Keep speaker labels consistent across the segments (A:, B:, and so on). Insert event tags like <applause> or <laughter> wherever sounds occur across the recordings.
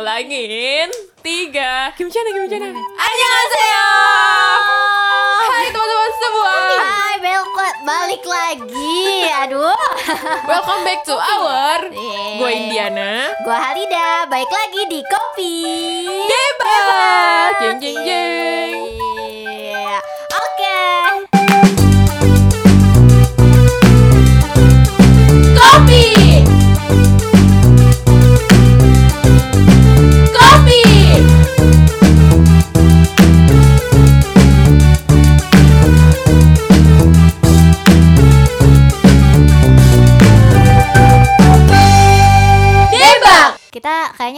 A: Ulangin tiga Gimana gimana Annyeonghaseyo Hai teman-teman semua
B: Hai, belkot balik lagi. Aduh.
A: Welcome back to our
B: Yeay.
A: Gue Indiana
B: Gua Halida, baik lagi di Kopi.
A: Debat Jeng jeng jeng.
B: Oke.
A: Kopi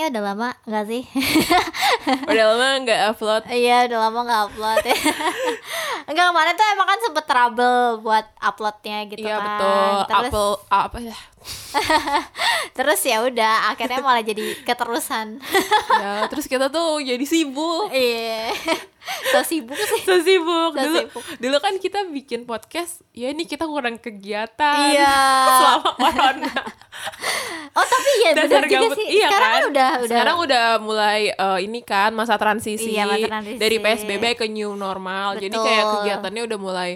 B: kayaknya udah lama nggak sih? <laughs>
A: Udah lama nggak upload
B: Iya, udah lama nggak upload <laughs> ya. Enggak kemarin tuh emang kan sempet trouble buat uploadnya gitu
A: Iya
B: kan.
A: betul
B: Terus,
A: Apple apa ya <laughs>
B: terus ya udah akhirnya malah jadi keterusan. <laughs>
A: ya terus kita tuh jadi sibuk
B: Iya. so sibuk sih.
A: so sibuk
B: So
A: dulu
B: sibuk.
A: dulu kan kita bikin podcast ya ini kita kurang kegiatan
B: Iya. <laughs>
A: selama corona
B: Oh tapi ya benar juga
A: gabut
B: sih.
A: iya
B: Sekarang
A: kan
B: udah udah
A: sekarang udah mulai eh, ini kan masa transisi,
B: Iya, masa transisi.
A: dari psbb ke new normal jadi
B: Betul.
A: kayak kegiatannya udah mulai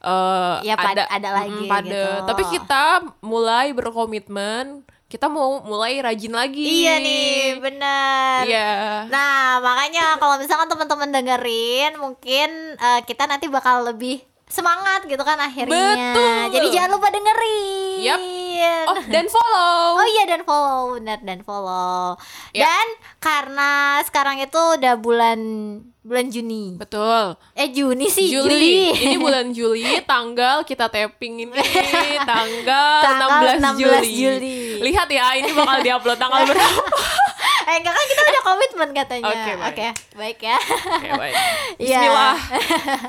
A: eh,
B: Ya, pad-
A: ada
B: ada lagi
A: mm, padat.
B: gitu.
A: tapi kita mulai berkomitmen kita mau mulai rajin lagi
B: Iya nih, bener.
A: iya
B: Nah, makanya kalau misalkan teman-teman dengerin, mungkin eh, kita nanti bakal lebih semangat gitu kan akhirnya.
A: Betul.
B: Jadi jangan lupa dengerin.
A: Yap. oh dan follow
B: Oh iya dan follow, benar dan follow.
A: Ya.
B: Dan karena sekarang itu udah bulan bulan Juni.
A: betul
B: Eh Juni sih,
A: Juli.
B: Juli.
A: Ini <laughs> bulan Juli, tanggal kita tapping ini tanggal,
B: Tanggal
A: 16,
B: 16
A: Juli.
B: Juli.
A: Lihat ya, ini bakal diupload tanggal <laughs> berapa? <laughs>
B: eh enggak kan kita udah komitmen katanya.
A: Oke, baik.
B: baik ya.
A: Oke, baik. <laughs>
B: Iya.
A: Bismillah.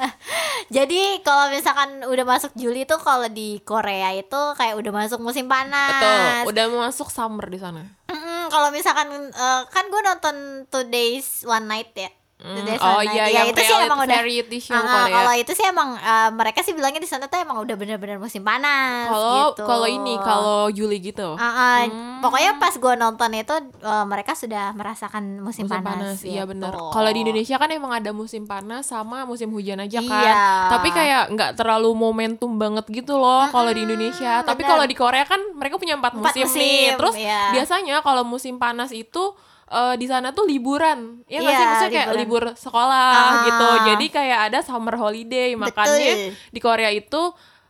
A: <laughs>
B: Jadi kalau misalkan udah masuk Juli tuh kalau di Korea itu kayak udah masuk musim panas.
A: Betul, udah masuk summer di sana.
B: Mm-mm, kalau misalkan eh, kan gue nonton Two Days One Night ya. Days
A: oh iya,
B: Night.
A: yang
B: itu sih
A: reality-
B: emang udah
A: variety show
B: Ah,
A: Korea.
B: kalau itu sih emang eh, mereka sih bilangnya di sana tuh emang udah bener-bener musim panas.
A: Kalau
B: gitu.
A: kalau ini kalau Juli gitu.
B: Ah, ah,
A: Hmm.
B: pokoknya pas gue nonton itu eh, mereka sudah merasakan musim,
A: musim
B: panas.
A: panas, iya
B: gitu.
A: benar. Kalau di Indonesia kan emang ada musim panas sama musim hujan aja kan.
B: Iya.
A: Tapi kayak nggak terlalu momentum banget gitu loh kalau di Indonesia. Tapi kalau di Korea kan mereka punya empat
B: Empat
A: musim, nih.
B: musim,
A: Terus
B: iya.
A: biasanya kalau musim panas itu eh, di sana tuh liburan. Ya nggak
B: Iya,
A: sih maksudnya kayak libur sekolah
B: Ah.
A: gitu. Jadi kayak ada summer holiday. Makanya di Korea itu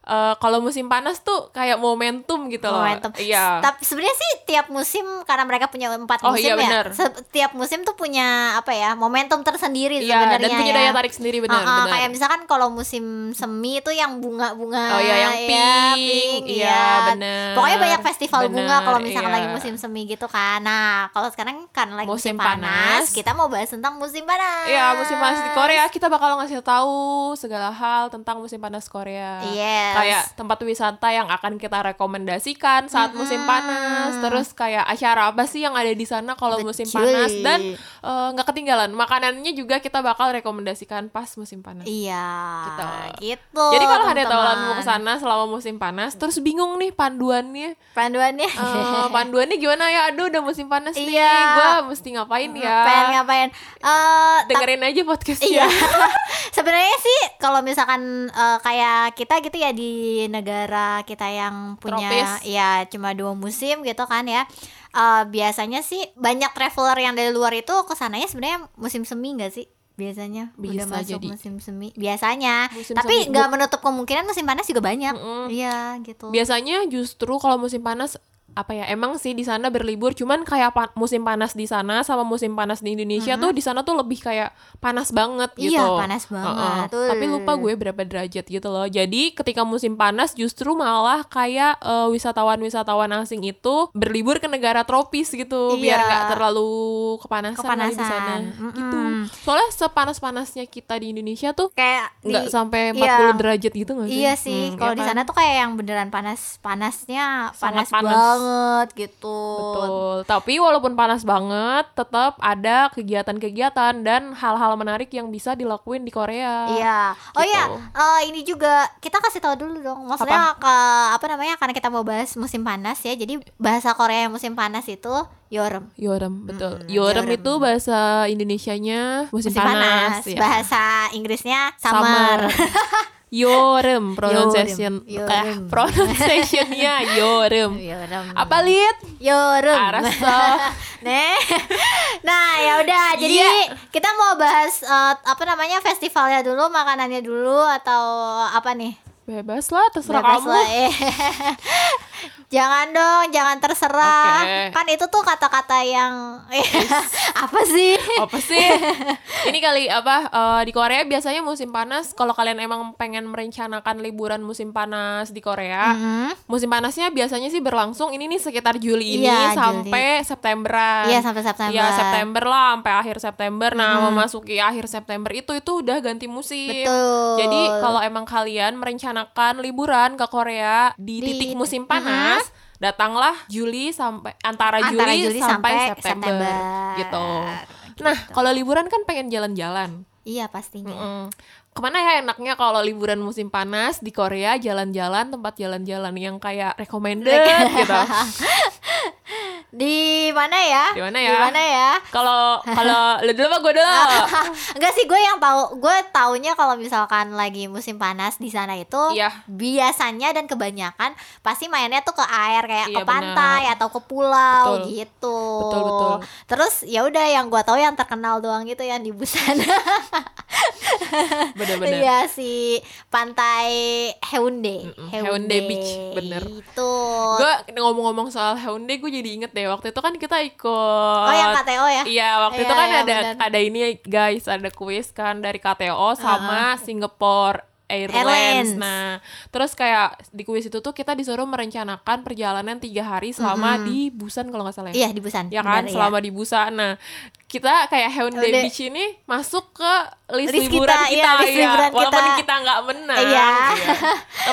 A: eh, kalau musim panas tuh kayak momentum gitu loh.
B: momentum.
A: Iya.
B: Tapi sebenarnya sih tiap musim karena mereka punya empat
A: Oh,
B: musim
A: iya,
B: ya.
A: benar.
B: Setiap musim tuh punya apa ya momentum tersendiri
A: Iya,
B: sebenarnya.
A: dan punya
B: ya.
A: daya tarik sendiri benar,
B: Ah, ah,
A: benar.
B: Kayak misalkan kalau musim semi itu yang bunga-bunga.
A: Oh iya, yang
B: ya,
A: pink. Iya,
B: iya.
A: benar.
B: Pokoknya banyak festival bunga
A: Benar,
B: kalau misalkan
A: iya.
B: lagi musim semi gitu kan. Nah, kalau sekarang kan lagi
A: Musim
B: musim, panas,
A: panas.
B: kita mau bahas tentang musim panas.
A: Iya musim panas di Korea kita bakal ngasih tahu segala hal tentang musim panas Korea.
B: Yes.
A: Kayak tempat wisata yang akan kita rekomendasikan saat musim panas. Terus kayak acara apa sih yang ada di sana kalau musim panas dan eh, nggak ketinggalan makanannya juga kita bakal rekomendasikan pas musim panas.
B: Iya.
A: Gitu.
B: Gitu.
A: Jadi kalau ada tawaran mau ke sana selama musim panas, terus bingung nih panduannya,
B: panduannya.
A: Eh, panduannya gimana ya? Aduh, udah musim panas nih,
B: Iya.
A: gue mesti ngapain ya?
B: Ngapain ngapain? Eh
A: Dengerin aja podcastnya.
B: Iya. <laughs> Sebenarnya sih kalau misalkan eh, kayak kita gitu ya di negara kita yang punya
A: Tropis.
B: ya cuma dua musim gitu kan ya. eh, biasanya sih banyak traveler yang dari luar itu ke sananya sebenarnya musim semi enggak sih? Biasanya udah
A: Bisa
B: masuk
A: jadi.
B: musim semi. Biasanya.
A: Musim
B: Tapi nggak menutup kemungkinan musim panas juga banyak. Iya, gitu.
A: Biasanya justru kalau musim panas apa ya emang sih di sana berlibur cuman kayak pa- musim panas di sana sama musim panas di Indonesia tuh di sana tuh lebih kayak panas banget gitu.
B: Iya, panas banget.
A: Heeh.
B: Betul.
A: Tapi lupa gue berapa derajat gitu loh. Jadi ketika musim panas justru malah kayak eh, wisatawan-wisatawan asing itu berlibur ke negara tropis gitu biar
B: Iya.
A: nggak terlalu kepanasan, kali di sana.
B: Kepanasan.
A: Gitu.
B: Mm-mm.
A: Soalnya sepanas-panasnya kita di Indonesia tuh
B: Kayak
A: nggak sampai 40
B: iya.
A: derajat gitu nggak sih?
B: Iya sih,
A: Hmm,
B: kalau
A: ya
B: di
A: kan?
B: sana tuh kayak yang beneran panas, panasnya
A: Sangat
B: panas,
A: panas.
B: banget banget gitu.
A: Betul. Tapi walaupun panas banget, tetap ada kegiatan-kegiatan dan hal-hal menarik yang bisa dilakuin di Korea.
B: Iya. Oh
A: Gitu.
B: iya, eh, ini juga kita kasih tahu dulu dong. Maksudnya ke apa namanya? Karena kita mau bahas musim panas ya. Jadi bahasa Korea yang musim panas itu yorem.
A: Yorem, betul.
B: Mm,
A: yorem,
B: yorem.
A: itu bahasa Indonesianya musim,
B: Musim panas.
A: ya.
B: Bahasa Inggrisnya summer. <laughs>
A: yorem pronunciation
B: Yorem.
A: eh,
B: Yorem.
A: pronunciationnya yorem.
B: yorem.
A: Apa lihat?
B: Yorem.
A: Arasa. <laughs>
B: Nih. Nah, ya udah. Jadi
A: Iya.
B: kita mau bahas eh, apa namanya? festivalnya dulu, makanannya dulu atau apa nih?
A: Bebas lah, terserah
B: Bebas
A: kamu.
B: lah, eh. <laughs> jangan dong, jangan terserah.
A: Oke.
B: Kan itu tuh kata-kata yang <laughs> apa sih?
A: apa sih ini kali apa eh, di Korea biasanya musim panas kalau kalian emang pengen merencanakan liburan musim panas di Korea
B: Mhm.
A: musim panasnya biasanya sih berlangsung ini nih sekitar Juli ini
B: Iya,
A: sampai Septemberan
B: Iya, sampai September.
A: Iya September lah sampai akhir September nah memasuki akhir September itu itu udah ganti musim
B: Betul.
A: jadi kalau emang kalian merencanakan liburan ke Korea di,
B: Di-
A: titik musim panas datanglah Juli sampai antara,
B: Antara
A: Juli,
B: Juli
A: sampai,
B: sampai
A: September,
B: September.
A: gitu. Nah, kalau liburan kan pengen jalan-jalan.
B: Iya, pastinya.
A: Mm. Ke mana ya enaknya kalau liburan musim panas di Korea jalan-jalan tempat jalan-jalan yang kayak recommended gitu. <laughs>
B: Di mana ya?
A: Di mana ya?
B: Di mana ya?
A: Kalau kalau <laughs> lu dulu apa gue dulu? <laughs>
B: Enggak sih, gue yang tahu, gue taunya kalau misalkan lagi musim panas di sana itu
A: Iya.
B: biasanya dan kebanyakan pasti mainnya tuh ke air kayak
A: Iya,
B: ke pantai atau ke pulau
A: Betul.
B: gitu.
A: Betul, betul.
B: Terus ya udah yang gue tahu yang terkenal doang gitu yang di Busan.
A: Bener-bener.
B: Iya si pantai Haeundae.
A: Mm-mm, Haeundae Beach, bener.
B: Itu.
A: Gue ngomong-ngomong soal Haeundae gue jadi inget deh waktu itu kan kita ikut
B: Oh yang KTO ya?
A: Iya waktu itu
B: Iya,
A: kan
B: iya,
A: ada
B: bener.
A: ada ini guys ada kuis kan dari KTO sama Singapore Airlines.
B: Airlines.
A: Nah terus kayak di kuis itu tuh kita disuruh merencanakan perjalanan tiga hari selama di Busan kalau nggak salah.
B: Iya di Busan.
A: Ya kan
B: benar, iya.
A: selama di Busan. Nah kita kayak Haeundae
B: Haeundae.
A: Beach ini masuk ke list,
B: List
A: liburan
B: kita,
A: kita,
B: iya, list
A: iya.
B: liburan
A: walaupun
B: kita.
A: kita nggak menang.
B: Iya.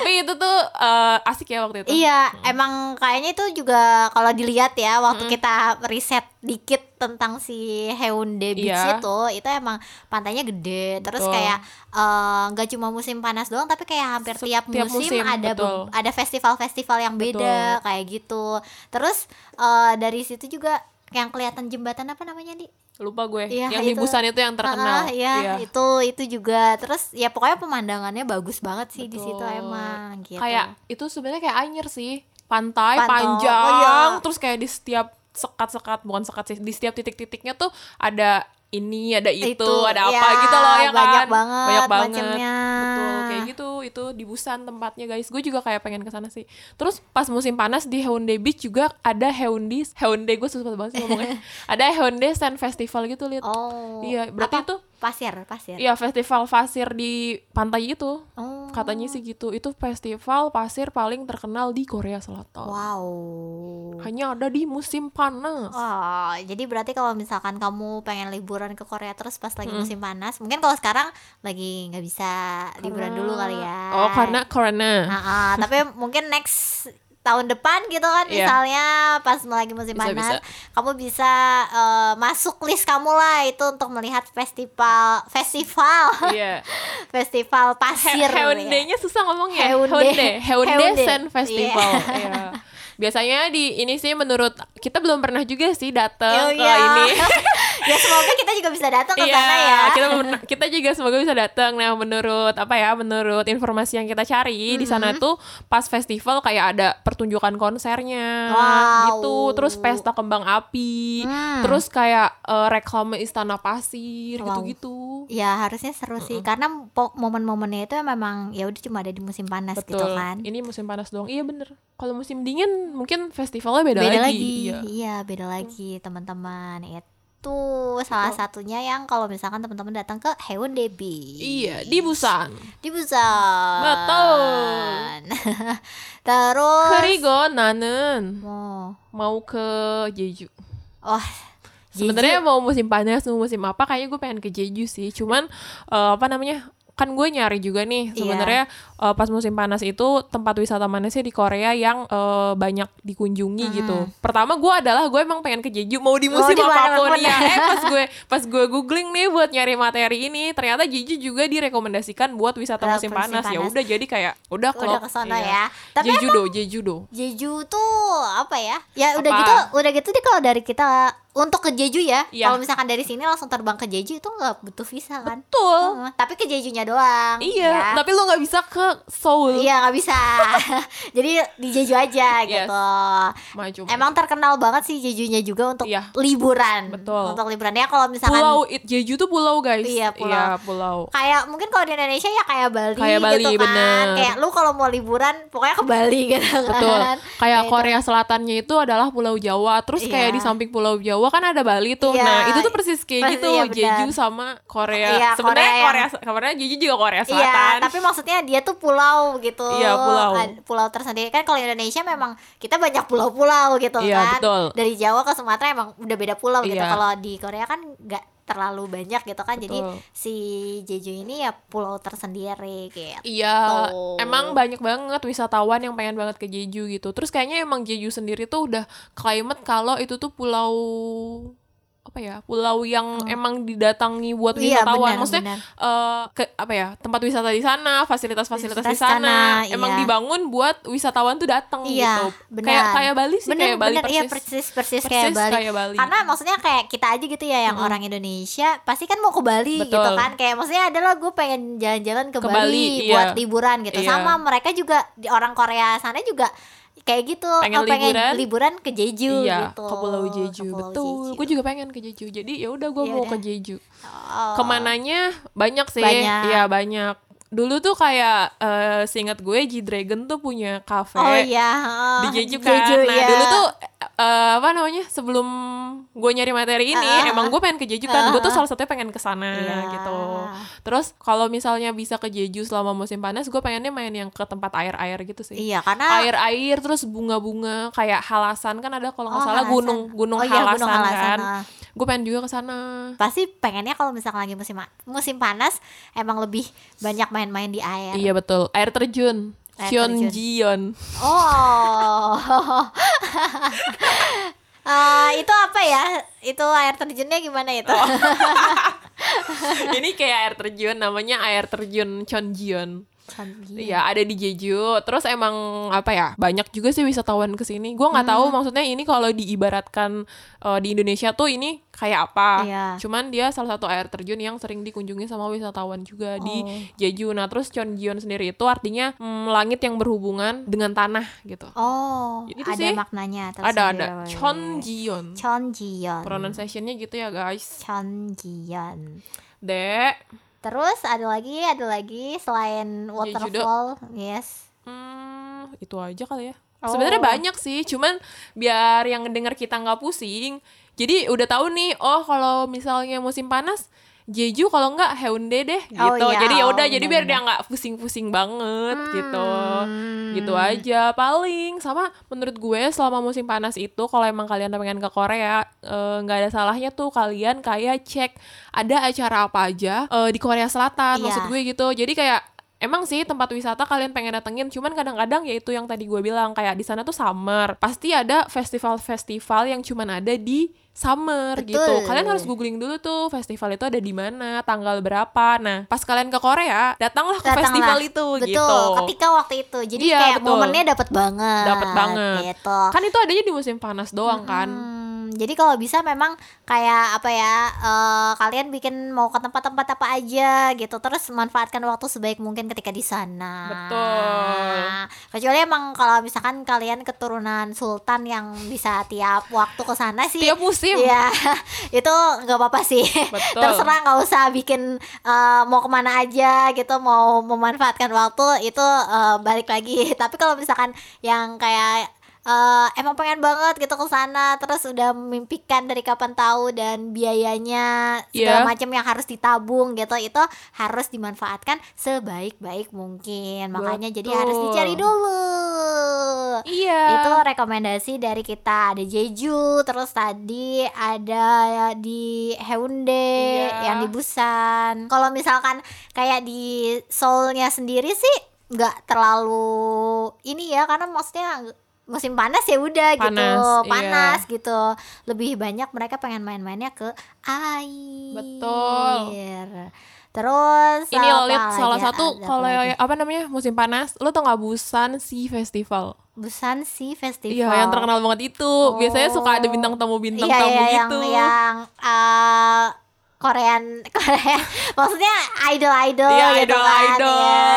A: Tapi itu tuh eh, asik ya waktu itu.
B: Iya, emang kayaknya itu juga kalau dilihat ya waktu kita riset dikit tentang si Haeundae Beach
A: Iya.
B: itu, itu emang pantainya gede. Terus
A: Betul.
B: kayak eh, nggak cuma musim panas doang, tapi kayak hampir tiap
A: Setiap
B: musim,
A: musim,
B: ada be-
A: betul.
B: ada festival-festival yang beda kayak gitu. Terus eh, dari situ juga yang kelihatan jembatan apa namanya di?
A: Lupa gue.
B: Iya,
A: yang di
B: itu.
A: Busan itu yang terkenal.
B: Ah, iya, itu itu juga. Terus ya pokoknya pemandangannya bagus banget sih di situ emang gitu.
A: Kayak itu sebenarnya kayak Anyer sih. Pantai
B: Pantai.
A: panjang,
B: Oh, iya.
A: terus kayak di setiap sekat-sekat bukan sekat sih, di setiap titik-titiknya tuh ada ini, ada itu, ada apa
B: ya,
A: gitu loh ya kan.
B: banyak banget
A: Banyak banget.
B: macemnya.
A: Betul, kayak gitu. Itu di Busan tempatnya guys. Gue juga kayak pengen ke sana sih. Terus pas musim panas di Haeundae Beach juga ada Haeundae, Haeundae gue susah banget sih ngomongnya. <laughs> ada Haeundae Sand Festival gitu lihat.
B: Oh.
A: Iya, berarti
B: Apa?
A: itu
B: pasir, pasir.
A: Iya, festival pasir di pantai itu.
B: Oh.
A: Katanya sih gitu. Itu festival pasir paling terkenal di Korea Selatan.
B: Wow.
A: Hanya ada di musim panas.
B: Oh, jadi berarti kalau misalkan kamu pengen liburan ke Korea terus pas lagi musim panas, mungkin kalau sekarang lagi nggak bisa liburan dulu kali ya.
A: Oh, karena corona.
B: Ah, ah, tapi mungkin next tahun depan gitu kan
A: Iya.
B: misalnya pas lagi musim
A: Bisa,
B: panas
A: bisa.
B: kamu bisa eh, masuk list kamu lah itu untuk melihat festival festival
A: Iya. <laughs>
B: festival pasir
A: He-
B: ya.
A: Haeundae-nya susah ngomongnya.
B: Haeundae.
A: Haeundae Haeundae. Sand Festival. Iya. Biasanya di ini sih menurut kita belum pernah juga sih datang
B: Oh,
A: ke
B: iya.
A: ini. <laughs>
B: ya semoga kita juga bisa datang ke
A: Iya,
B: sana ya
A: kita kita juga semoga bisa datang. Nah, menurut apa ya? Menurut informasi yang kita cari di sana
B: Mm-hmm.
A: tuh pas festival kayak ada pertunjukan konsernya
B: Wow.
A: gitu, terus pesta kembang api,
B: Hmm.
A: terus kayak eh, reklame istana pasir
B: Wow.
A: gitu-gitu.
B: ya harusnya seru sih karena momen-momennya itu memang ya udah cuma ada di musim panas gitu
A: Betul.
B: kan
A: Ini musim panas doang. Iya bener. Kalau musim dingin mungkin festivalnya beda,
B: beda
A: lagi.
B: lagi
A: Iya.
B: Iya. iya. Beda hmm. lagi teman-teman. Itu salah oh. satunya yang kalau misalkan teman-teman datang ke Hewan Debi.
A: Iya di Busan.
B: Di Busan.
A: Betul. <laughs>
B: Terus
A: kerigo nanen.
B: Mau.
A: Mau ke Jeju.
B: Oh
A: Sebenarnya mau musim panas mau musim apa kayaknya gue pengen ke Jeju sih. Cuman uh, apa namanya? Kan gue nyari juga nih
B: iya.
A: sebenarnya yeah eh, pas musim panas itu tempat wisata mana sih di Korea yang eh, banyak dikunjungi gitu. Pertama gue adalah gue emang pengen ke Jeju mau di
B: Oh,
A: musim
B: di
A: apa
B: pun
A: ya. <laughs> Eh pas gue pas gue googling nih buat nyari materi ini ternyata Jeju juga direkomendasikan buat wisata
B: Ke
A: musim
B: musim
A: panas. Ya
B: panas.
A: udah jadi kayak udah klop.
B: ke sana
A: Iya.
B: ya. Tapi
A: Jeju do, Jeju do.
B: Jeju tuh apa ya? Ya udah
A: Apa?
B: gitu, udah gitu deh kalau dari kita untuk ke Jeju ya.
A: Iya.
B: Kalau misalkan dari sini langsung terbang ke Jeju itu nggak butuh visa kan?
A: Betul.
B: Hmm, tapi ke Jejunya doang.
A: Iya,
B: ya.
A: tapi lu nggak bisa ke Seoul.
B: Iya nggak bisa. <laughs> Jadi di Jeju aja
A: Yes.
B: gitu.
A: Maju.
B: Emang terkenal banget sih Jejunya juga untuk
A: Iya.
B: liburan.
A: Betul.
B: Untuk liburan ya kalau misalkan
A: pulau Jeju tuh pulau guys.
B: Iya, pulau.
A: Iya, pulau.
B: kayak mungkin kalau di Indonesia ya kayak Bali
A: Kayak Bali,
B: gitu kan.
A: bener.
B: Kayak lu kalau mau liburan pokoknya ke Bali gitu
A: Betul.
B: kan.
A: Kayak
B: Kayak
A: Korea Selatannya itu adalah Pulau Jawa. Terus kayak
B: Iya.
A: di samping Pulau Jawa kan ada Bali tuh.
B: Iya.
A: Nah, itu tuh persis kayak
B: Persis,
A: gitu
B: iya.
A: Jeju sama Korea.
B: Iya,
A: Sebenarnya
B: Korea
A: Korea,
B: yang-
A: sebenarnya Jeju juga Korea
B: Iya,
A: Selatan.
B: tapi maksudnya dia tuh pulau gitu.
A: Iya, pulau.
B: Pulau tersendiri kan kalau Indonesia memang kita banyak pulau-pulau gitu
A: Iya,
B: kan.
A: betul.
B: Dari Jawa ke Sumatera emang udah beda pulau gitu.
A: Iya.
B: Kalau di Korea kan nggak terlalu banyak gitu kan. Jadi
A: Betul.
B: si Jeju ini ya pulau tersendiri gitu.
A: Iya,
B: Tuh.
A: emang banyak banget wisatawan yang pengen banget ke Jeju gitu. Terus kayaknya emang Jeju sendiri tuh udah climate kalau itu tuh pulau apa ya pulau yang emang didatangi buat
B: Hmm. Iya,
A: wisatawan
B: benar,
A: maksudnya
B: benar.
A: eh, ke apa ya tempat wisata di sana fasilitas-fasilitas di sana
B: sana,
A: emang
B: iya.
A: dibangun buat wisatawan tuh datang
B: Iya,
A: gitu
B: benar.
A: kayak kayak Bali sih
B: bener
A: kayak Bali
B: bener
A: persis
B: iya persis persis,
A: Persis
B: kayak Bali.
A: kayak Bali.
B: karena maksudnya kayak kita aja gitu ya yang orang Indonesia pasti kan mau ke Bali
A: Betul.
B: gitu kan kayak maksudnya adalah gue pengen jalan-jalan ke,
A: Ke
B: Bali,
A: Bali,
B: buat
A: iya.
B: liburan gitu
A: Iya.
B: sama mereka juga di orang Korea sana juga kayak gitu
A: Pengen
B: oh, pengen
A: liburan?
B: liburan ke Jeju
A: iya
B: gitu
A: ke Pulau Jeju
B: Ke Pulau
A: betul
B: Jeju.
A: gue juga pengen ke Jeju jadi ya udah gue
B: Ya
A: mau ke Jeju
B: Oh.
A: ke mananya banyak sih
B: Banyak.
A: Iya banyak dulu tuh kayak eh seingat gue G Dragon tuh punya cafe
B: oh iya heeh.
A: di Jeju kan nah
B: iya.
A: dulu tuh eh, apa namanya sebelum gue nyari materi ini
B: ah,
A: emang gue pengen ke Jeju kan. Gue tuh
B: Ah, ah.
A: salah satunya pengen ke sana
B: Iya.
A: gitu. Terus kalau misalnya bisa ke Jeju selama musim panas gue pengennya main yang ke tempat air-air gitu sih.
B: Iya karena
A: air-air terus bunga-bunga kayak halasan kan ada kalau nggak
B: Oh,
A: salah
B: Halasan.
A: gunung gunung
B: Oh iya,
A: halasan,
B: Gunung Halasan,
A: kan. gue pengen juga ke sana.
B: Pasti pengennya kalau misalkan lagi musim musim panas emang lebih banyak main-main di air.
A: Iya betul. Air terjun
B: Air
A: Cheonjion
B: Oh. Eh, <laughs> itu apa ya? Itu air terjunnya gimana itu?
A: Oh. <laughs> ini kayak air terjun namanya air terjun Cheonjion
B: Canggih.
A: Iya ada di Jeju Terus emang apa ya Banyak juga sih wisatawan ke sini Gue nggak
B: Hmm.
A: tahu maksudnya ini kalau diibaratkan eh, Di Indonesia tuh ini kayak apa
B: Iya.
A: Cuman dia salah satu air terjun Yang sering dikunjungi sama wisatawan juga Di
B: Oh.
A: Jeju Nah terus Cheonjion sendiri itu artinya mm, Langit yang berhubungan dengan tanah gitu
B: Oh,
A: Itu
B: ada
A: sih.
B: maknanya
A: Ada ada
B: tersendiri.
A: Cheonjion
B: Cheonjion.
A: Pronunciationnya gitu ya guys
B: Cheonjion.
A: Dek
B: Terus ada lagi, ada lagi selain waterfall, yes.
A: Hmm, itu aja kali ya.
B: Oh.
A: Sebenarnya banyak sih, cuman biar yang ngedenger kita nggak pusing. Jadi udah tahu nih, oh kalau misalnya musim panas, Jeju kalau nggak Haeundae deh gitu.
B: Oh, iya.
A: Jadi ya udah,
B: Oh,
A: jadi biar dia
B: benar-benar.
A: nggak pusing-pusing banget gitu.
B: Hmm.
A: Gitu aja paling. Sama menurut gue selama musim panas itu kalau emang kalian pengen ke Korea eh, nggak ada salahnya tuh kalian kayak cek ada acara apa aja eh, di Korea Selatan
B: Iya.
A: maksud gue gitu. Jadi kayak Emang sih tempat wisata kalian pengen datengin, cuman kadang-kadang ya itu yang tadi gue bilang kayak di sana tuh summer, pasti ada festival-festival yang cuman ada di summer
B: Betul.
A: gitu. Kalian harus googling dulu tuh festival itu ada di mana, tanggal berapa. Nah, pas kalian ke Korea, datanglah ke
B: Datanglah.
A: festival itu
B: Betul,
A: gitu.
B: ketika waktu itu. Jadi
A: Iya,
B: kayak
A: betul.
B: momennya dapat banget.
A: Dapat banget.
B: Gitu.
A: Kan itu adanya di musim panas doang kan.
B: Jadi kalau bisa memang kayak apa ya eh, kalian bikin mau ke tempat-tempat apa aja gitu terus manfaatkan waktu sebaik mungkin ketika di sana.
A: Betul.
B: Kecuali emang kalau misalkan kalian keturunan sultan yang bisa tiap waktu ke sana sih.
A: Tiap musim.
B: Iya, <laughs> itu nggak apa-apa sih.
A: Betul.
B: Terserah nggak usah bikin eh, mau ke mana aja gitu, mau memanfaatkan waktu itu eh, balik lagi. <laughs> Tapi kalau misalkan yang kayak eh, emang pengen banget gitu ke sana, terus udah memimpikan dari kapan tahu dan biayanya segala
A: Iya.
B: macam yang harus ditabung gitu, itu harus dimanfaatkan sebaik-baik mungkin. Makanya jadi harus dicari dulu.
A: Iya.
B: Itu rekomendasi dari kita ada Jeju, terus tadi ada di Haeundae,
A: Iya.
B: yang di Busan. Kalau misalkan kayak di Seoulnya sendiri sih nggak terlalu ini ya karena maksudnya musim panas ya udah gitu
A: Panas, iya.
B: panas gitu lebih banyak mereka pengen main-mainnya ke air
A: Betul.
B: terus
A: Ini lo lihat salah
B: Ada
A: satu kalau apa namanya musim panas, lo tau nggak Busan Sea Festival?
B: Busan Sea Festival
A: Iya, yang terkenal banget itu. Biasanya suka ada bintang tamu bintang
B: Iya,
A: tamu
B: iya, yang,
A: gitu.
B: yang uh, Korean <laughs> Korea maksudnya idol idol
A: Iya,
B: gitu kan
A: idol-idol.
B: ya.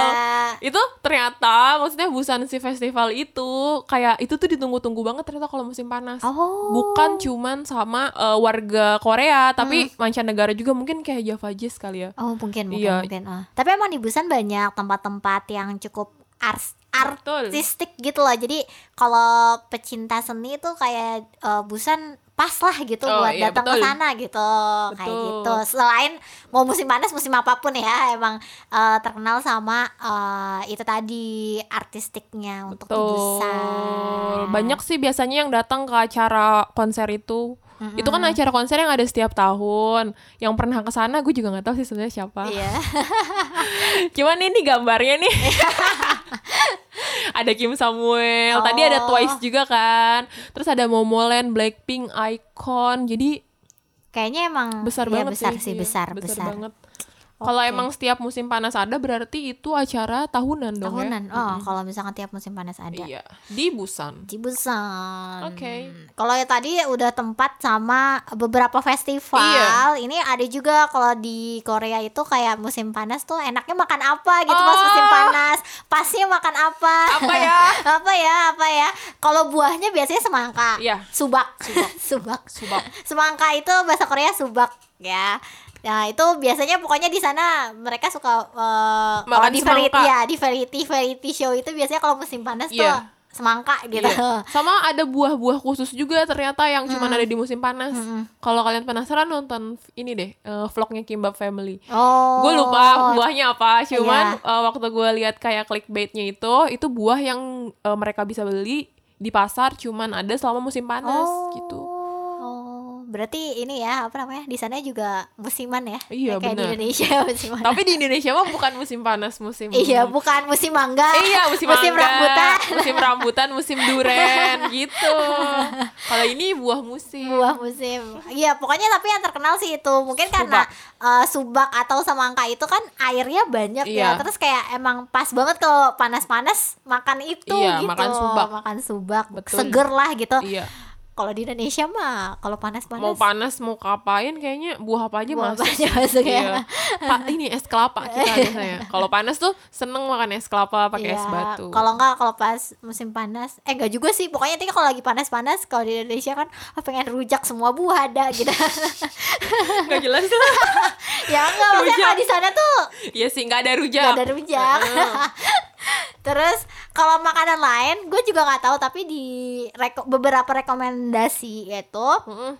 A: Itu ternyata maksudnya Busan Sea Festival itu kayak itu tuh ditunggu-tunggu banget ternyata kalau musim panas.
B: oh
A: Bukan cuman sama uh, warga Korea, tapi
B: Hmm.
A: mancanegara juga mungkin kayak Java Jazz kali ya.
B: Oh mungkin mungkin
A: Iya.
B: mungkin ah. Tapi emang di Busan banyak tempat-tempat yang cukup ars
A: Betul.
B: artistik gitu loh. Jadi kalau pecinta seni tuh kayak eh, Busan pas lah gitu
A: Oh,
B: buat
A: iya,
B: datang ke sana gitu. Kayak
A: Betul.
B: gitu. Selain mau musim panas musim apa pun ya emang eh, terkenal sama eh, itu tadi artistiknya untuk.
A: Betul. Banyak sih biasanya yang datang ke acara konser itu. Itu kan acara konser yang ada setiap tahun. Yang pernah ke sana gue juga nggak tahu sih sebenarnya siapa.
B: Iya. <laughs>
A: Cuman ini gambarnya nih. <laughs> ada Kim Samuel, tadi ada
B: Oh.
A: Twice juga kan. Terus ada Momoland, Blackpink, Icon. Jadi
B: Kayaknya emang
A: besar
B: iya,
A: banget
B: besar
A: sih.
B: sih,
A: iya,
B: besar, besar.
A: banget. Kalau
B: Oke.
A: emang setiap musim panas ada berarti itu acara tahunan dong
B: Tahunan.
A: ya.
B: Oh, kalau misalkan tiap musim panas ada.
A: Iya, di Busan.
B: di Busan.
A: Oke.
B: Kalau ya tadi udah tempat sama beberapa festival.
A: Iya.
B: Ini ada juga kalau di Korea itu kayak musim panas tuh enaknya makan apa gitu pas
A: Oh.
B: musim panas. Pasnya makan apa?
A: Apa ya? <laughs>
B: apa ya? Apa ya? Kalau buahnya biasanya semangka.
A: Iya.
B: Subak. Subak. <laughs>
A: Subak.
B: Semangka itu bahasa Korea subak ya. Nah itu biasanya pokoknya di sana mereka suka kalau
A: Makan
B: di variety
A: semangka.
B: ya di variety variety show itu biasanya kalau musim panas tuh
A: Iya.
B: semangka gitu.
A: Iya. Sama ada buah-buah khusus juga ternyata yang cuma ada di musim panas. Kalau kalian penasaran nonton ini deh eh, vlognya Kimbap Family.
B: Oh.
A: Gue lupa buahnya apa, cuman
B: Iya.
A: eh, waktu gue lihat kayak clickbaitnya itu, itu buah yang eh, mereka bisa beli di pasar, cuman ada selama musim panas
B: Oh.
A: gitu.
B: Berarti ini ya apa namanya di sana juga musiman ya?
A: Iya,
B: Ya, kayak di
A: benar.
B: Indonesia <laughs> musiman.
A: Tapi di Indonesia mah bukan musim panas, musim
B: iya, bukan musim mangga.
A: Iya musim,
B: musim
A: mangga,
B: rambutan.
A: musim rambutan, musim duren <laughs> gitu. Kalau ini buah musim.
B: buah musim. Iya, pokoknya tapi yang terkenal sih itu mungkin karena eh, subak atau semangka itu kan airnya banyak ya.
A: Iya.
B: Terus kayak emang pas banget kalau panas-panas makan itu
A: Iya,
B: gitu.
A: makan subak.
B: Makan subak,
A: Betul.
B: seger lah gitu.
A: Iya.
B: Kalau di Indonesia mah kalau panas-panas
A: Mau panas mau kapain kayaknya buah apa aja
B: Buah
A: masuk.
B: apa aja masuk ya.
A: Iya. Pak ini es kelapa kita <laughs> biasanya. Kalau panas tuh seneng makan es kelapa pakai es
B: Iya,
A: batu.
B: Kalau enggak kalau pas musim panas, eh enggak juga sih. Pokoknya intinya kalau lagi panas-panas kalau di Indonesia kan ah, pengen rujak semua buah ada gitu. <laughs>
A: nggak jelas <laughs>
B: ya enggak maksudnya kalau di sana tuh
A: Iya sih nggak ada rujak.
B: enggak ada rujak. Terus kalau makanan lain gue juga nggak tahu tapi di reko- beberapa rekomendasi itu
A: Heeh.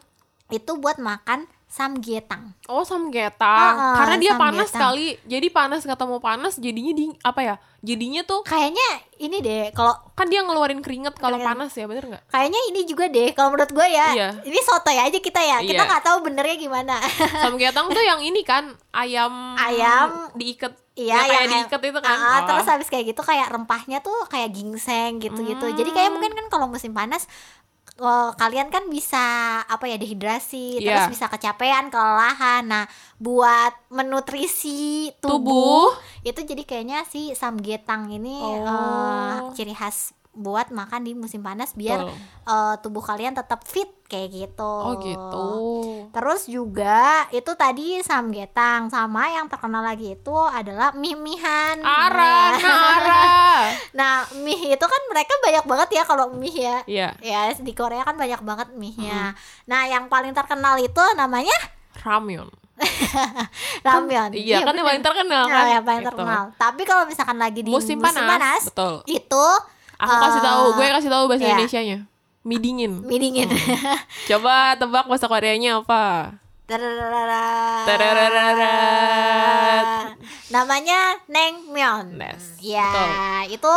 B: itu buat makan samgyetang.
A: Oh samgyetang,
B: Ah,
A: karena dia panas
B: samgyetang.
A: kali. Jadi panas ketemu panas, jadinya di apa ya? Jadinya tuh
B: Kayaknya ini deh kalau
A: kan dia ngeluarin keringet kalau panas ya, bener nggak?
B: kayaknya ini juga deh kalau menurut gue ya.
A: Iya.
B: Ini soto ya aja kita ya. Kita
A: Iya.
B: nggak tahu benernya gimana. <laughs>
A: Samgyetang tuh yang ini kan ayam
B: Ayam.
A: diikat.
B: Iya,
A: yang kayak
B: yang
A: diikat itu kan.
B: Ah,
A: Oh.
B: terus habis kayak gitu kayak rempahnya tuh kayak ginseng gitu-gitu. Jadi kayak mungkin kan kalau musim panas eh, kalian kan bisa apa ya dehidrasi, terus
A: Iya.
B: bisa kecapean, kelelahan. Nah, buat menutrisi tubuh,
A: Tubuh.
B: itu jadi kayaknya si samgyetang ini
A: Oh.
B: eh, ciri khas buat makan di musim panas biar
A: Betul.
B: eh, tubuh kalian tetap fit kayak gitu.
A: Oh gitu.
B: Terus juga itu tadi samgyetang sama yang terkenal lagi itu adalah mie-mihan.
A: Arah,
B: Nah,
A: nah arah. <laughs>
B: Nah, mie itu kan mereka banyak banget ya kalau mie ya.
A: Iya,
B: Ya, di Korea kan banyak banget mie-nya. Nah, yang paling terkenal itu namanya
A: ramyun.
B: ramyeon. <laughs>
A: Iya, kan yang paling terkenal
B: Nah,
A: kan.
B: yang paling
A: Gitu.
B: terkenal. Tapi kalau misalkan lagi di
A: Musim, panas. Betul.
B: itu
A: Aku kasih tahu,
B: eh,
A: gue kasih tahu bahasa
B: iya.
A: Indonesianya. Mie dingin.
B: mie dingin.
A: Coba tebak bahasa Koreanya apa?
B: Namanya nengmyeon.
A: Yes,
B: Ya,
A: betul.
B: itu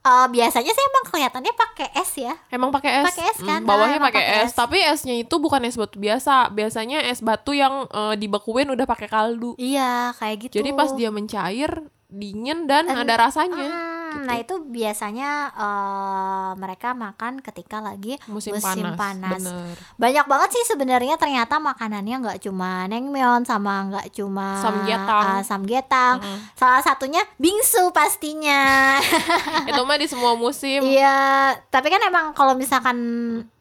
B: eh, biasanya sih emang kelihatannya pakai es ya.
A: Emang pakai es.
B: Pakai es kan?
A: Hmm, bawahnya
B: Ah, emang
A: pakai es.
B: es.
A: Tapi esnya itu bukan es batu biasa. Biasanya es batu yang eh, dibekuin udah pakai kaldu.
B: Iya, kayak gitu.
A: Jadi pas dia mencair dingin dan
B: Dan-
A: ada rasanya.
B: Hmm,
A: gitu.
B: Nah itu biasanya eh, mereka makan ketika lagi
A: musim,
B: musim
A: panas.
B: panas.
A: Bener.
B: banyak banget sih sebenarnya ternyata makanannya nggak cuma nengmyeon sama nggak cuma
A: Samgyetang.
B: eh, samgyetang.
A: Mm-mm.
B: Salah satunya bingsu pastinya. <laughs>
A: Itu mah di semua musim.
B: Iya, tapi kan emang kalau misalkan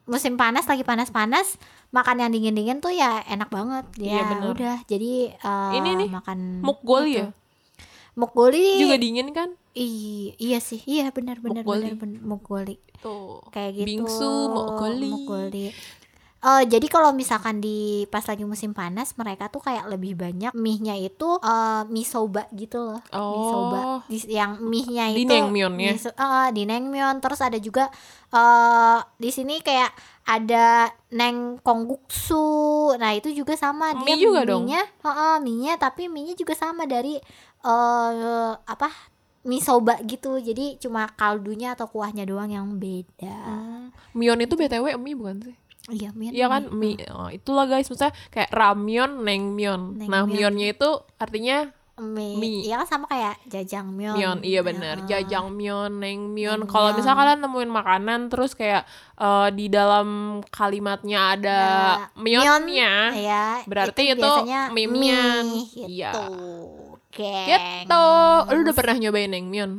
B: musim panas lagi panas-panas makan yang dingin-dingin tuh ya enak banget.
A: Iya,
B: Ya
A: bener.
B: udah, jadi eh,
A: Ini nih,
B: makan
A: Mukgoli
B: gitu.
A: ya?
B: Mukgoli
A: Juga dingin kan?
B: I- iya sih, iya benar benar benar benar mukgoli.
A: Tuh.
B: kayak gitu
A: Bingsu, mukgoli.
B: mukgoli. Eh, jadi kalau misalkan di pas lagi musim panas mereka tuh kayak lebih banyak mie-nya itu eh, mie soba gitu loh mie soba
A: Oh.
B: Di- yang mie-nya
A: Di
B: itu
A: naengmyeon ya?
B: mie so- eh, di naengmyeon terus ada juga eh di sini kayak ada neng kongguksu nah itu juga sama dia
A: Mie juga
B: mie-nya heeh, mie-nya tapi mie-nya juga sama dari eh apa mie soba gitu jadi cuma kaldunya atau kuahnya doang yang beda
A: Myeon itu BTW mie bukan sih?
B: iya mie
A: Iya kan mie. Oh, itulah guys, maksudnya kayak ramyeon, naengmyeon. Nah,
B: Naengmyeon.
A: myeonnya itu artinya
B: mie,
A: mie.
B: iya kan sama kayak jajangmyeon
A: myeon. Iya benar.
B: Heeh.
A: Jajangmyeon, naengmyeon.
B: Naengmyeon.
A: Kalau misal kalian nemuin makanan terus kayak eh, di dalam kalimatnya ada
B: Ada myeon,
A: myeonnya,
B: Iya,
A: Berarti itu mie-myeon.
B: mie,
A: Iya.
B: Geng.
A: gitu. Lu udah pernah nyobain naengmyeon?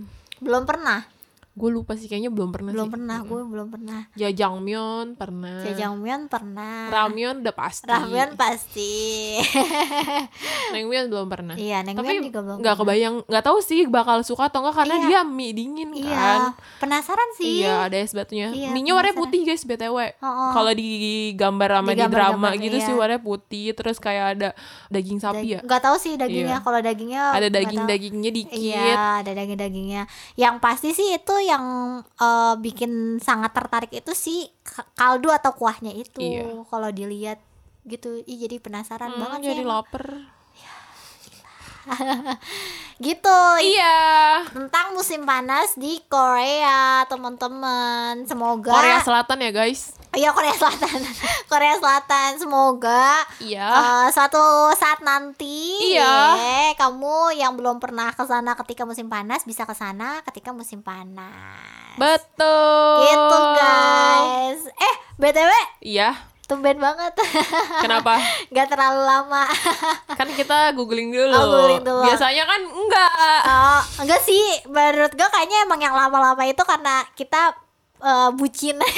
B: Belum pernah,
A: Gue lupa sih kayaknya belum pernah
B: belum
A: sih.
B: pernah, gue belum pernah.
A: Jajangmyeon pernah.
B: Jajangmyeon pernah.
A: Ramyeon udah pasti.
B: Ramyeon pasti. <laughs>
A: Naengmyeon belum pernah.
B: iya,
A: Tapi
B: naengmyeon juga belum.
A: nggak kebayang, nggak tahu sih bakal suka atau enggak karena
B: Iya.
A: dia mie dingin kan.
B: Iya, penasaran sih.
A: Iya, ada es batunya.
B: Iya,
A: Mie-nya warnanya
B: penasaran.
A: putih guys, BTW.
B: Oh,
A: Kalau di gambar sama
B: Di
A: di, drama
B: gambar-gambar,
A: gitu
B: iya.
A: sih warnanya putih, terus kayak ada daging sapi ya.
B: Nggak tahu sih dagingnya.
A: Iya.
B: Kalau dagingnya
A: Ada
B: nggak tahu.
A: daging-dagingnya dikit.
B: Iya, ada daging-dagingnya. Yang pasti sih itu yang eh, bikin sangat tertarik itu sih k- kaldu atau kuahnya itu.
A: Iya.
B: Kalau dilihat gitu, ih jadi penasaran
A: Hmm,
B: banget
A: jadi
B: sih.
A: lapar. <laughs>
B: Gitu.
A: Iya.
B: Tentang musim panas di Korea, teman-teman. Semoga
A: Korea Selatan ya, guys.
B: Iya, Korea Selatan. <laughs> Korea Selatan. Semoga
A: Iya.
B: eh, suatu saat nanti
A: Iya.
B: ye, kamu yang belum pernah ke sana ketika musim panas bisa ke sana ketika musim panas.
A: Betul.
B: Gitu guys. Eh, BTW
A: Iya.
B: tumben banget. <laughs>
A: Kenapa?
B: Gak terlalu lama. <laughs>
A: kan kita googling dulu.
B: Oh, googling dulu.
A: Biasanya kan enggak.
B: Oh, enggak sih. Menurut gue kayaknya emang yang lama-lama itu karena kita eh, bucin. <laughs>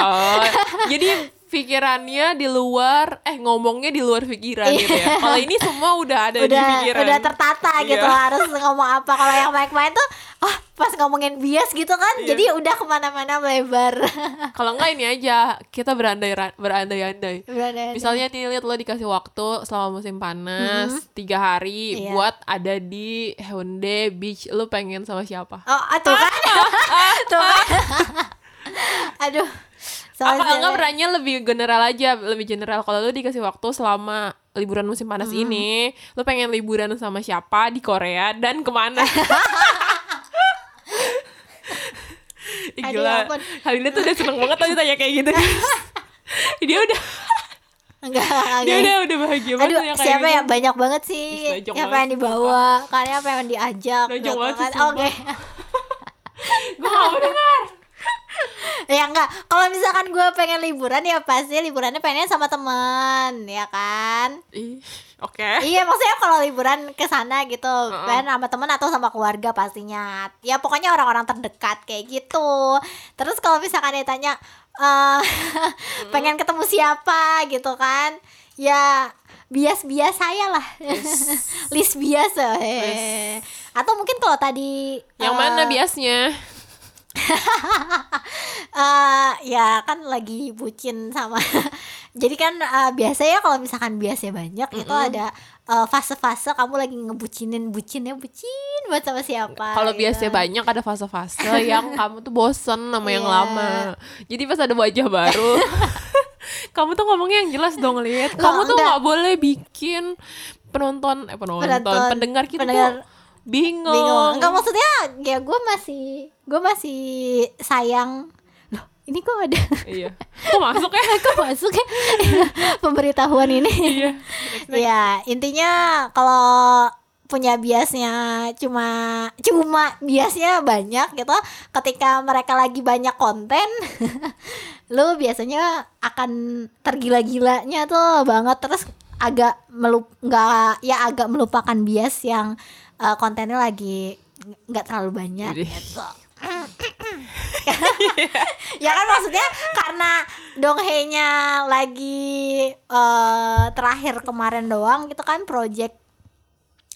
A: Oh, jadi pikirannya di luar eh ngomongnya di luar pikiran gitu ya. Kalau ini semua udah ada di
B: udah
A: pikiran.
B: udah tertata gitu
A: Iya.
B: harus ngomong apa. Kalau yang main-main tuh ah pas ngomongin bias gitu kan.
A: Iya.
B: Jadi udah ke mana-mana lebar. <laughs>
A: Kalau enggak ini aja kita berandai berandai-andai.
B: Udah-
A: Misalnya nih lihat lo dikasih waktu selama musim panas tiga hari
B: Iya.
A: buat ada di Hyundai Beach, lo pengen sama siapa?
B: Oh, ah, tuh kan. <laughs> tuh kan. Aduh.
A: Apa enggak beranya lebih general aja, lebih general. Kalau lo dikasih waktu selama liburan musim panas ini, lo pengen liburan sama siapa di Korea dan ke mana? <laughs> Ih,
B: Aduh,
A: Gila,
B: ampun.
A: Halina tuh udah seneng banget tadi tanya kayak gitu <laughs> Dia udah,
B: enggak <laughs>
A: dia
B: enggak.
A: udah, udah bahagia banget
B: Aduh,
A: ya kayak
B: siapa
A: gitu.
B: ya? Banyak banget sih.
A: Ih, banyak
B: Siapa
A: banget
B: yang dibawa? Kalian apa yang diajak?
A: Banyak banget.
B: Oke.
A: Gue mau denger <laughs>
B: ya enggak. Kalau misalkan gue pengen liburan ya pasti liburannya pengen sama teman, ya kan?
A: Oke
B: iya maksudnya kalau liburan ke sana gitu
A: Heeh.
B: kan sama teman atau sama keluarga pastinya ya pokoknya orang-orang terdekat kayak gitu terus kalau misalkan ditanya eh <laughs> pengen ketemu siapa gitu kan ya bias-bias saya lah <laughs> list biasa eh. atau mungkin kalau tadi
A: Yang
B: eh,
A: mana biasnya? <laughs>
B: eh, ya kan lagi bucin sama <laughs> jadi kan eh, biasanya kalau misalkan biasnya banyak itu ada eh, fase-fase kamu lagi ngebucinin bucinnya bucin buat sama siapa
A: Kalau
B: gitu.
A: biasanya banyak ada fase-fase <laughs> yang kamu tuh bosen sama yang
B: Iya.
A: lama Jadi pas ada wajah baru Kamu tuh ngomongnya yang jelas dong lihat
B: Loh,
A: Kamu tuh
B: enggak.
A: nggak boleh bikin penonton eh penonton,
B: Penonton,
A: pendengar kita
B: pendengar
A: tuh bingung.
B: bingung enggak maksudnya ya gue masih gue masih sayang loh ini kok ada
A: Iya. Kok masuk ya? <laughs>
B: kok masuk ya <laughs> pemberitahuan ini
A: iya.
B: ya intinya kalau punya biasnya cuma cuma biasnya banyak gitu ketika mereka lagi banyak konten <laughs> lu biasanya akan tergila-gilanya tuh banget terus agak melup nggak ya agak melupakan bias yang eh, kontennya lagi nggak terlalu banyak gitu <laughs> ya kan maksudnya karena donghenya lagi eh, terakhir kemarin doang gitu kan project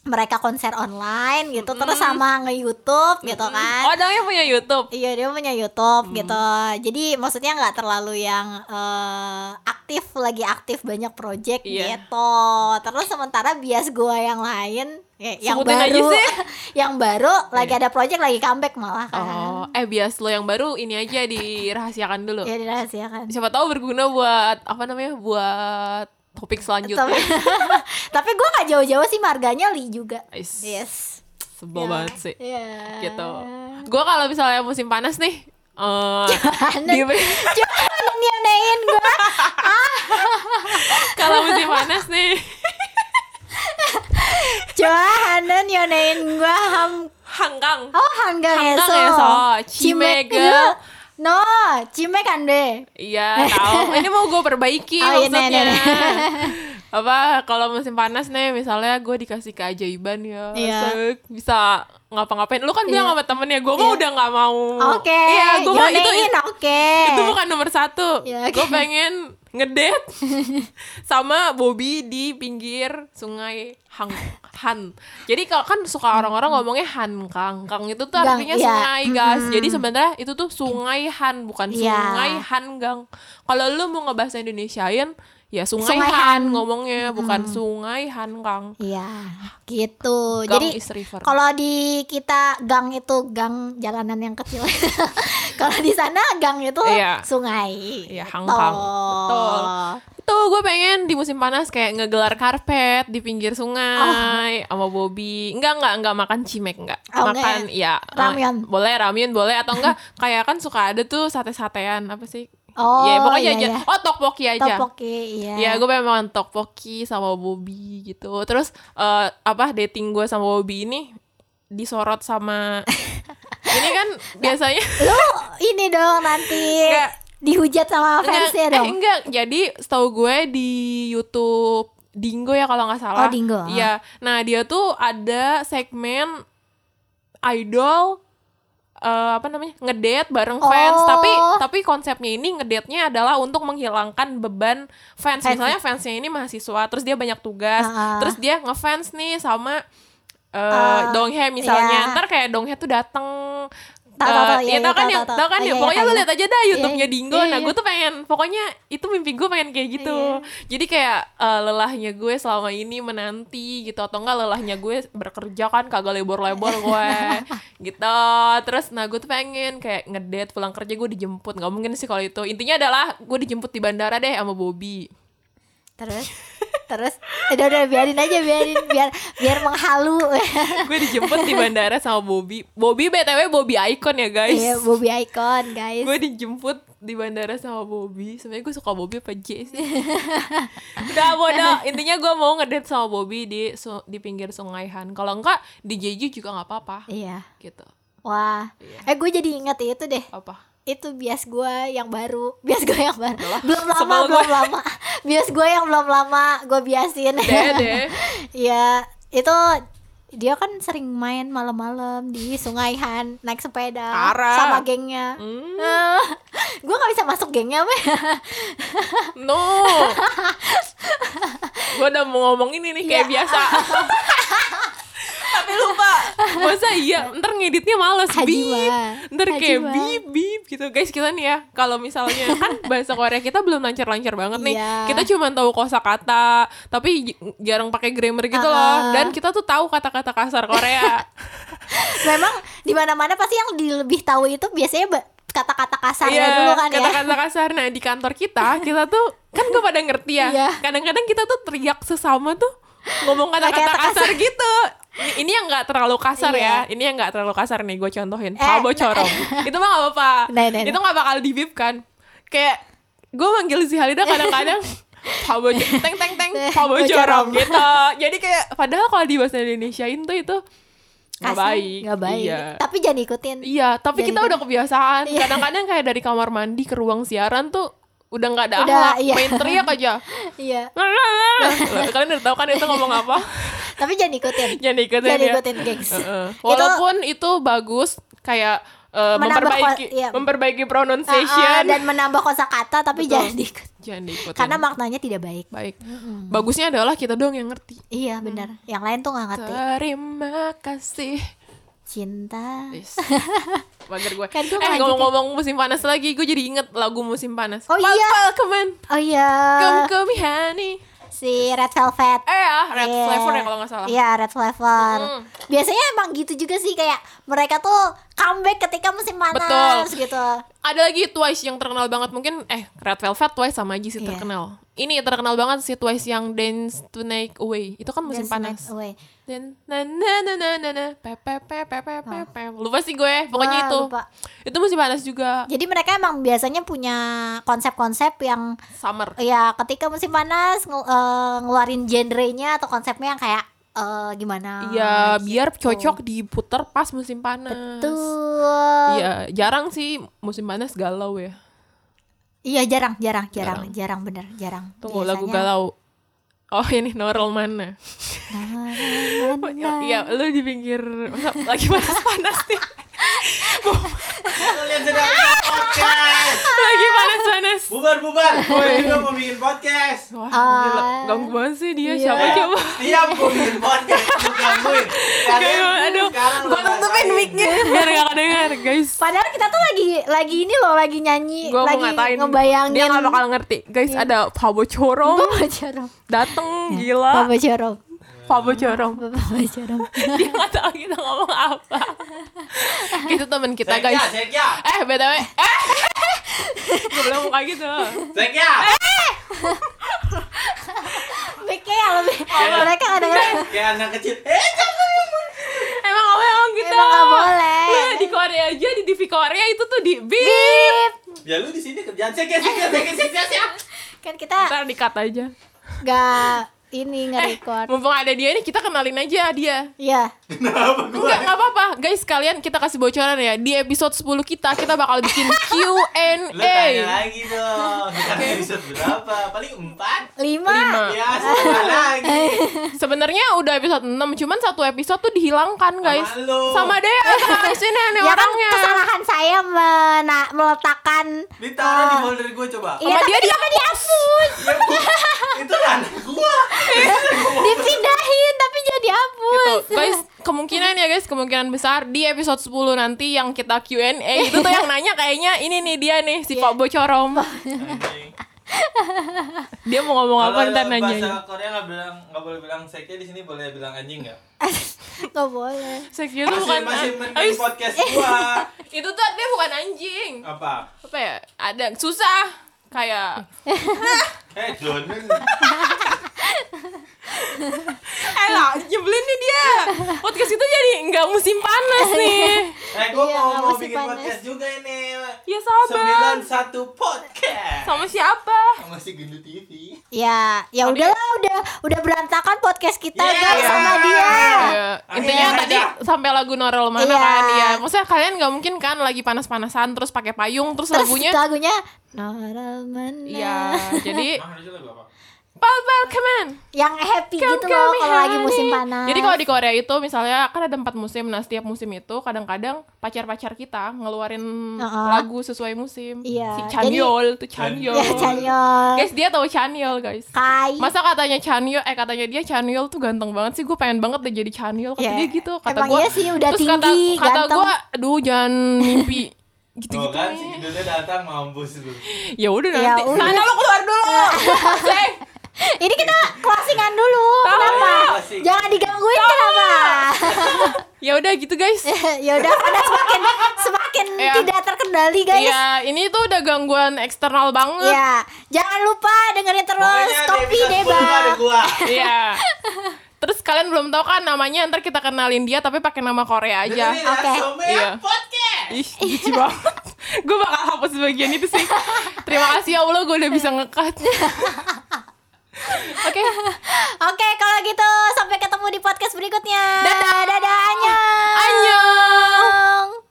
B: mereka konser online gitu terus sama nge YouTube gitu kan
A: Oh, dongnya punya YouTube.
B: Iya dia punya YouTube gitu. Jadi maksudnya nggak terlalu yang eh, aktif lagi aktif banyak project
A: Iya.
B: gitu. Terus sementara bias gua yang lain ya, yang baru
A: sih. Iya. <laughs>
B: yang baru lagi ada project lagi comeback malah kan.
A: Oh, eh bias lo yang baru ini aja dirahasiakan dulu.
B: Ya dirahasiakan.
A: Siapa tahu berguna buat apa namanya? Buat topik selanjutnya. <laughs>
B: Tapi, tapi gue gak jauh-jauh sih marganya Li juga.
A: Ais,
B: Yes.
A: Sebel
B: Ya,
A: banget sih.
B: Iya.
A: Gitu. Gua kalau misalnya musim panas nih, eh di-
B: Jangan gue. <laughs>
A: kalau musim panas nih,
B: Jangan nyonein gue ham.
A: hanggang.
B: Oh hanggang
A: Hanggang
B: eso.
A: eso, cimega.
B: No, cime kan deh.
A: Iya, tahu. Ini mau gue perbaiki
B: Oh, iya,
A: maksudnya.
B: iya, <laughs> iya.
A: Apa kalau musim panas nih, misalnya gue dikasih keajaiban ya,
B: Iya.
A: Bisa ngapa-ngapain. Lu kan bilang
B: Iya.
A: sama temennya, gue mah
B: Iya.
A: udah nggak mau.
B: Oke.
A: Iya, gue mah itu
B: oke.
A: itu bukan nomor satu.
B: Iya, oke.
A: Gue pengen ngedate <laughs> sama Bobby di pinggir sungai Hang Han. Jadi kalau kan suka orang-orang ngomongnya Han Kang. Kang itu tuh
B: Gang,
A: artinya
B: iya.
A: sungai, guys. Jadi sebenarnya itu tuh sungai Han, bukan
B: Iya.
A: sungai Han Gang. Kalau lu mau ngebahasa Indonesiain, ya sungai,
B: Sungai
A: Han,
B: Han.
A: ngomongnya, bukan sungai Han Kang.
B: Iya, gitu.
A: Gang
B: Jadi kalau di kita gang itu gang jalanan yang kecil. <laughs> kalau di sana gang itu
A: Iya.
B: sungai.
A: Iya,
B: Gitu.
A: hangkang. Betul. Itu gue pengen di musim panas kayak ngegelar karpet di pinggir sungai sama Bobby. Enggak, enggak, enggak makan cimek enggak.
B: Oh,
A: makan
B: enggak
A: ya eh,
B: Ramyeon.
A: boleh ramyun boleh atau enggak <laughs> kayak kan suka ada tuh sate-satean apa sih?
B: Oh,
A: ya pokoknya
B: iya,
A: aja.
B: iya.
A: Oh, tteokbokki aja.
B: Topoki, iya.
A: Ya, gue makan tteokbokki sama Bobby gitu. Terus eh, apa dating gue sama Bobby ini disorot sama <laughs> ini kan biasanya
B: Lu ini dong nanti
A: Enggak.
B: dihujat sama
A: enggak,
B: fansnya dong.
A: Eh, enggak, jadi setahu gue di YouTube Dingo ya kalau nggak salah.
B: Oh, Dingo.
A: Iya. Nah, dia tuh ada segmen idol eh, apa namanya? ngedate bareng fans,
B: Oh.
A: tapi tapi konsepnya ini ngedate-nya adalah untuk menghilangkan beban fans.
B: Fans.
A: Misalnya fansnya ini mahasiswa, terus dia banyak tugas,
B: Ah.
A: terus dia ngefans nih sama eh
B: Ah,
A: Donghae misalnya.
B: iya.
A: Ntar kayak Donghae tuh dateng
B: Tahu, tahu, tahu,
A: ya
B: iya,
A: tau
B: iya,
A: kan
B: tahu,
A: ya,
B: tahu,
A: tau kan ya.
B: Iya,
A: Pokoknya
B: iya,
A: lu
B: tahu.
A: lihat aja dah YouTube-nya
B: Iya,
A: Dingo.
B: iya,
A: Nah,
B: iya.
A: gue tuh pengen, pokoknya itu mimpi gue pengen kayak gitu. Jadi kayak eh, lelahnya gue selama ini menanti gitu atau enggak lelahnya gue bekerja kan kagak lebor-lebor gue <laughs> gitu. Terus nah gue tuh pengen kayak ngedate pulang kerja gue dijemput. Gak mungkin sih kalau itu. Intinya adalah gue dijemput di bandara deh sama Bobby.
B: Terus <laughs> terus udah udah biarin aja biarin biar biar menghalu. <laughs>
A: gue dijemput di bandara sama Bobby. Bobby BTW Bobby Icon ya guys.
B: Iya, Bobby Icon, guys.
A: gue dijemput di bandara sama Bobby sebenarnya gue suka Bobby apa J sih <laughs> udah bodoh intinya gue mau ngedate sama Bobby di su- di pinggir sungai Han kalau enggak di Jeju juga nggak apa-apa
B: Iya.
A: gitu
B: Wah.
A: Iya.
B: Eh gue jadi inget itu deh.
A: apa
B: Itu bias gue yang baru. <laughs> Bias gue yang baru. Belum lama, belum lama. <laughs> Bias gue yang belum lama gue biasin. <laughs> Iya, itu dia kan sering main malam-malam di Sungai Han naik sepeda
A: Parah.
B: sama gengnya.
A: Hmm,
B: gue gak bisa masuk gengnya, meh.
A: no gue udah mau ngomong ini nih kayak
B: Iya.
A: biasa tapi lupa. Masa iya? Ntar ngeditnya males.
B: Mah.
A: ntar kayak bip bip gitu. Guys kita nih ya kalau misalnya kan bahasa Korea kita belum lancar-lancar banget nih.
B: Iya.
A: kita cuma tahu kosakata tapi jarang pakai grammar gitu loh.
B: Ah.
A: dan kita tuh tahu kata-kata kasar Korea. <laughs>
B: Memang di mana-mana pasti yang lebih tahu itu biasanya kata-kata kasarnya
A: Iya,
B: dulu kan ya.
A: kata-kata kasar. Nah di kantor kita kita tuh kan gak pada ngerti ya.
B: Iya.
A: kadang-kadang kita tuh teriak sesama tuh ngomong kata-kata
B: Kata-kata
A: kasar. gitu ini, yang nggak terlalu kasar ya
B: Iya.
A: ini yang nggak terlalu kasar nih gue contohin
B: Eh,
A: Pabo corong itu mah gak apa-apa
B: Nah, nah,
A: itu nggak bakal dibip kan kayak gue manggil si Halida kadang-kadang Pabo teng teng teng <laughs> Pabo Jorom gitu. Jadi kayak padahal kalau di bahasa Indonesiain tuh itu nggak baik.
B: nggak baik
A: Iya.
B: tapi jangan ikutin
A: Iya, tapi
B: Jadi
A: kita
B: kan-
A: udah kebiasaan.
B: Iya.
A: Kadang-kadang kayak dari kamar mandi ke ruang siaran tuh udah nggak ada
B: Udah,
A: akhlak,
B: iya.
A: main teriak aja. <laughs>
B: iya
A: Kalian udah tahu kan itu ngomong apa? <laughs>
B: tapi jangan ikutin
A: Jangan ikutin
B: jangan
A: ya.
B: ikutin gengs
A: Heeh.
B: Itu-
A: Walaupun itu bagus kayak
B: Menambah
A: memperbaiki
B: iya.
A: memperbaiki
B: Ah, ah,
A: pronunciation.
B: dan menambah kosakata tapi
A: Betul.
B: jangan diikut
A: Jangan diikutin.
B: karena maknanya tidak baik
A: baik. Bagusnya adalah kita doang yang ngerti.
B: iya benar yang lain tuh nggak ngerti
A: Terima kasih.
B: Cinta
A: Yes. Bager <laughs> gue.
B: Kan gue
A: eh ngomong-ngomong musim panas lagi, gue jadi inget lagu musim panas.
B: Oh, iya.
A: Come on,
B: oh iya
A: come come honey.
B: si Red Velvet
A: Eh ya, Red
B: Iya.
A: Flavor ya kalau nggak salah.
B: Iya, Red Flavor.
A: Mm.
B: Biasanya emang gitu juga sih kayak mereka tuh comeback ketika musim panas
A: Betul.
B: gitu.
A: Ada lagi Twice yang terkenal banget mungkin eh Red Velvet Twice sama aja sih
B: Iya.
A: terkenal. Ini terkenal banget si Twice yang Dance to Night Away. Itu kan musim
B: Dance
A: panas.
B: Away.
A: Dan na na na na na na pe pe pe pe pe pe pe. Lupa sih gue, pokoknya
B: Wah,
A: itu.
B: lupa.
A: Itu musim panas juga.
B: Jadi mereka emang biasanya punya konsep-konsep yang
A: Summer.
B: ya ketika musim panas ngel- eh, ngeluarin genrenya atau konsepnya yang kayak eh, gimana?
A: Iya,
B: gitu.
A: biar cocok diputer pas musim panas.
B: Tuh.
A: Iya, jarang sih musim panas galau ya.
B: Iya, jarang, jarang, jarang, jarang, bener, jarang.
A: Tunggu lagu
B: Biasanya-
A: galau. Oh ini Norel mana?
B: Na, na, na, na.
A: Iya, lu di pinggir masa lagi panas-panas nih. <laughs>
C: Kalian sedang bikin podcast.
A: lagi panas-panas.
C: Bubar bubar. Gue juga mau bikin podcast.
A: Wah,
B: Ah.
A: gila. Ganggu banget sih dia.
B: Iya.
A: Siapa coba?
C: Tiap gue bikin podcast gangguin. Kalian
A: Aduh,
B: Gua
C: lu
B: tutupin mic-nya. <laughs>
A: Biar gak kedengar, guys.
B: Padahal kita tuh lagi lagi ini loh, lagi nyanyi,
A: Gue mau
B: lagi
A: ngatain
B: ngebayangin.
A: Dia gak bakal ngerti Guys ada Pabo Corong
B: Bapak Jorong.
A: Dateng gila
B: Bapak Jorong.
A: Pabo Corong
B: Bapak Jorong. <laughs>
A: Dia gak tahu kita ngomong apa <laughs> Itu temen kita
C: Sekya,
A: guys
C: Sekya,
A: Eh BTW Eh Gue mau <laughs> kayak gitu
C: Sekya.
B: Mic-nya yang lebih mereka nggak denger.
C: Kayak anak kecil. Eh, jangan.
A: Emang apa emang gitu
B: Emang nggak boleh.
A: Lu Di Korea aja Di TV Korea itu tuh di Beep
C: Ya lu di sini kerjaan Sekya, Sekya, Sekya, Sekya.
B: Kan kita
A: Ntar di cut aja
B: nggak ini
A: Eh
B: nge-record.
A: mumpung ada dia nih Kita kenalin aja dia
B: Iya.
C: Kenapa gue?
A: Enggak, enggak apa-apa. Guys, kalian kita kasih bocoran ya. Di episode 10 kita kita bakal bikin <laughs>
C: Lu tanya
A: Q&A.
C: lagi dong. <laughs> Sekarang episode berapa? Paling empat.
B: Lima.
A: Lima.
C: Ya, sebentar <laughs> lagi.
A: Sebenarnya udah episode 6, cuman satu episode tuh dihilangkan, guys.
C: Sama lu.
A: Sama Dea kenapa sini aneh
B: Ya kan
A: orangnya.
B: kesalahan saya mena- meletakkan
C: Ditaruh di
B: eh,
C: folder gue coba.
B: Iya,
A: Sama
B: tapi
A: dia
B: dia kenapa dihapus?
C: Ya, gua- itu anak gua.
B: Dipindahin tapi jadi dihapus.
A: Gitu. Guys, kemungkinan ya guys, kemungkinan besar di episode 10 nanti yang kita Q&A itu tuh yang nanya kayaknya ini nih dia nih si Pak Bocorom.
C: Anjing. <laughs>
A: Dia mau ngomong apa
C: Kalau
A: ntar
C: bahasa
A: nanya.
C: Korea nggak bilang nggak boleh bilang seknya di sini boleh bilang anjing nggak? <laughs>
B: Nggak boleh.
A: Tuh
C: Masih
A: bukan
C: masih
A: an-
C: mending podcast gua. <laughs>
A: itu tuh artinya bukan anjing.
C: Apa?
A: Apa ya? Ada susah kayak
C: Eh John.
A: Eh <laughs> lah, nyebelin nih dia. Podcast itu jadi nggak musim panas <laughs> nih.
C: Eh gua
B: Iya,
C: mau mau bikin
B: panas.
C: podcast juga ini.
A: Ya sabar.
C: 91 podcast.
A: Sama siapa?
C: Sama si Gundu TV.
B: Ya, ya udahlah udah udah berantakan podcast kita
C: Iya.
B: guys sama dia.
A: Iya. Intinya
C: Akhirnya
A: tadi
C: aja.
A: sampai lagu Norel mana
B: Iya.
A: kan ya. Maksudnya kalian nggak mungkin kan lagi panas-panasan terus pakai payung terus,
B: Terus
A: lagunya
B: lagunya Noral Mana.
A: Iya, jadi Pal pal come on.
B: Yang happy
A: Come,
B: gitu loh kalau lagi musim panas.
A: Jadi kalau di Korea itu misalnya kan ada empat musim, nah setiap musim itu kadang-kadang pacar-pacar kita ngeluarin
B: Uh-uh.
A: lagu sesuai musim.
B: Iya,
A: Si Chanyeol tuh Chanyeol.
B: ya Chanyeol.
A: Guys dia tahu Chanyeol guys.
B: Kai.
A: Masa katanya Chanyeol, eh katanya dia Chanyeol tuh ganteng banget sih, gue pengen banget deh jadi Chanyeol. Kata
B: Ya,
A: dia gitu, kata
B: emang
A: gue.
B: iya sih, udah
A: terus kata,
B: tinggi,
A: kata
B: ganteng.
C: Oh,
A: gue, aduh jangan mimpi <laughs> gitu-gitu.
C: Tuh kan si Gundunya datang mampus lu.
A: Ya udah
B: Ya
A: nanti.
B: udah.
A: Sana lo keluar dulu. <laughs>
B: Ini kita closingan dulu.
A: Tahu.
B: Kenapa?
C: Closing.
B: Jangan digangguin kenapa? <laughs>
A: ya udah gitu guys. <laughs>
B: ya udah karena semakin semakin
A: Iya.
B: tidak terkendali guys.
A: Iya, ini tuh udah gangguan eksternal banget.
B: Ya, jangan lupa dengerin terus
C: Pokoknya
B: Kopi
C: episode 10
B: Deba. <laughs>
A: Iya. Terus kalian belum tahu kan namanya ntar kita kenalin dia tapi pakai nama Korea aja.
C: Ya,
B: Oke.
C: Somea
A: Iya.
C: Podcast.
A: Ih, lucu banget. gue bakal hapus bagian itu sih. Terima kasih ya Allah gue udah bisa ngekat. Oke. <laughs>
B: Oke, kalau gitu sampai ketemu di podcast berikutnya.
A: Dadah,
B: dadah, anyong. Anyong.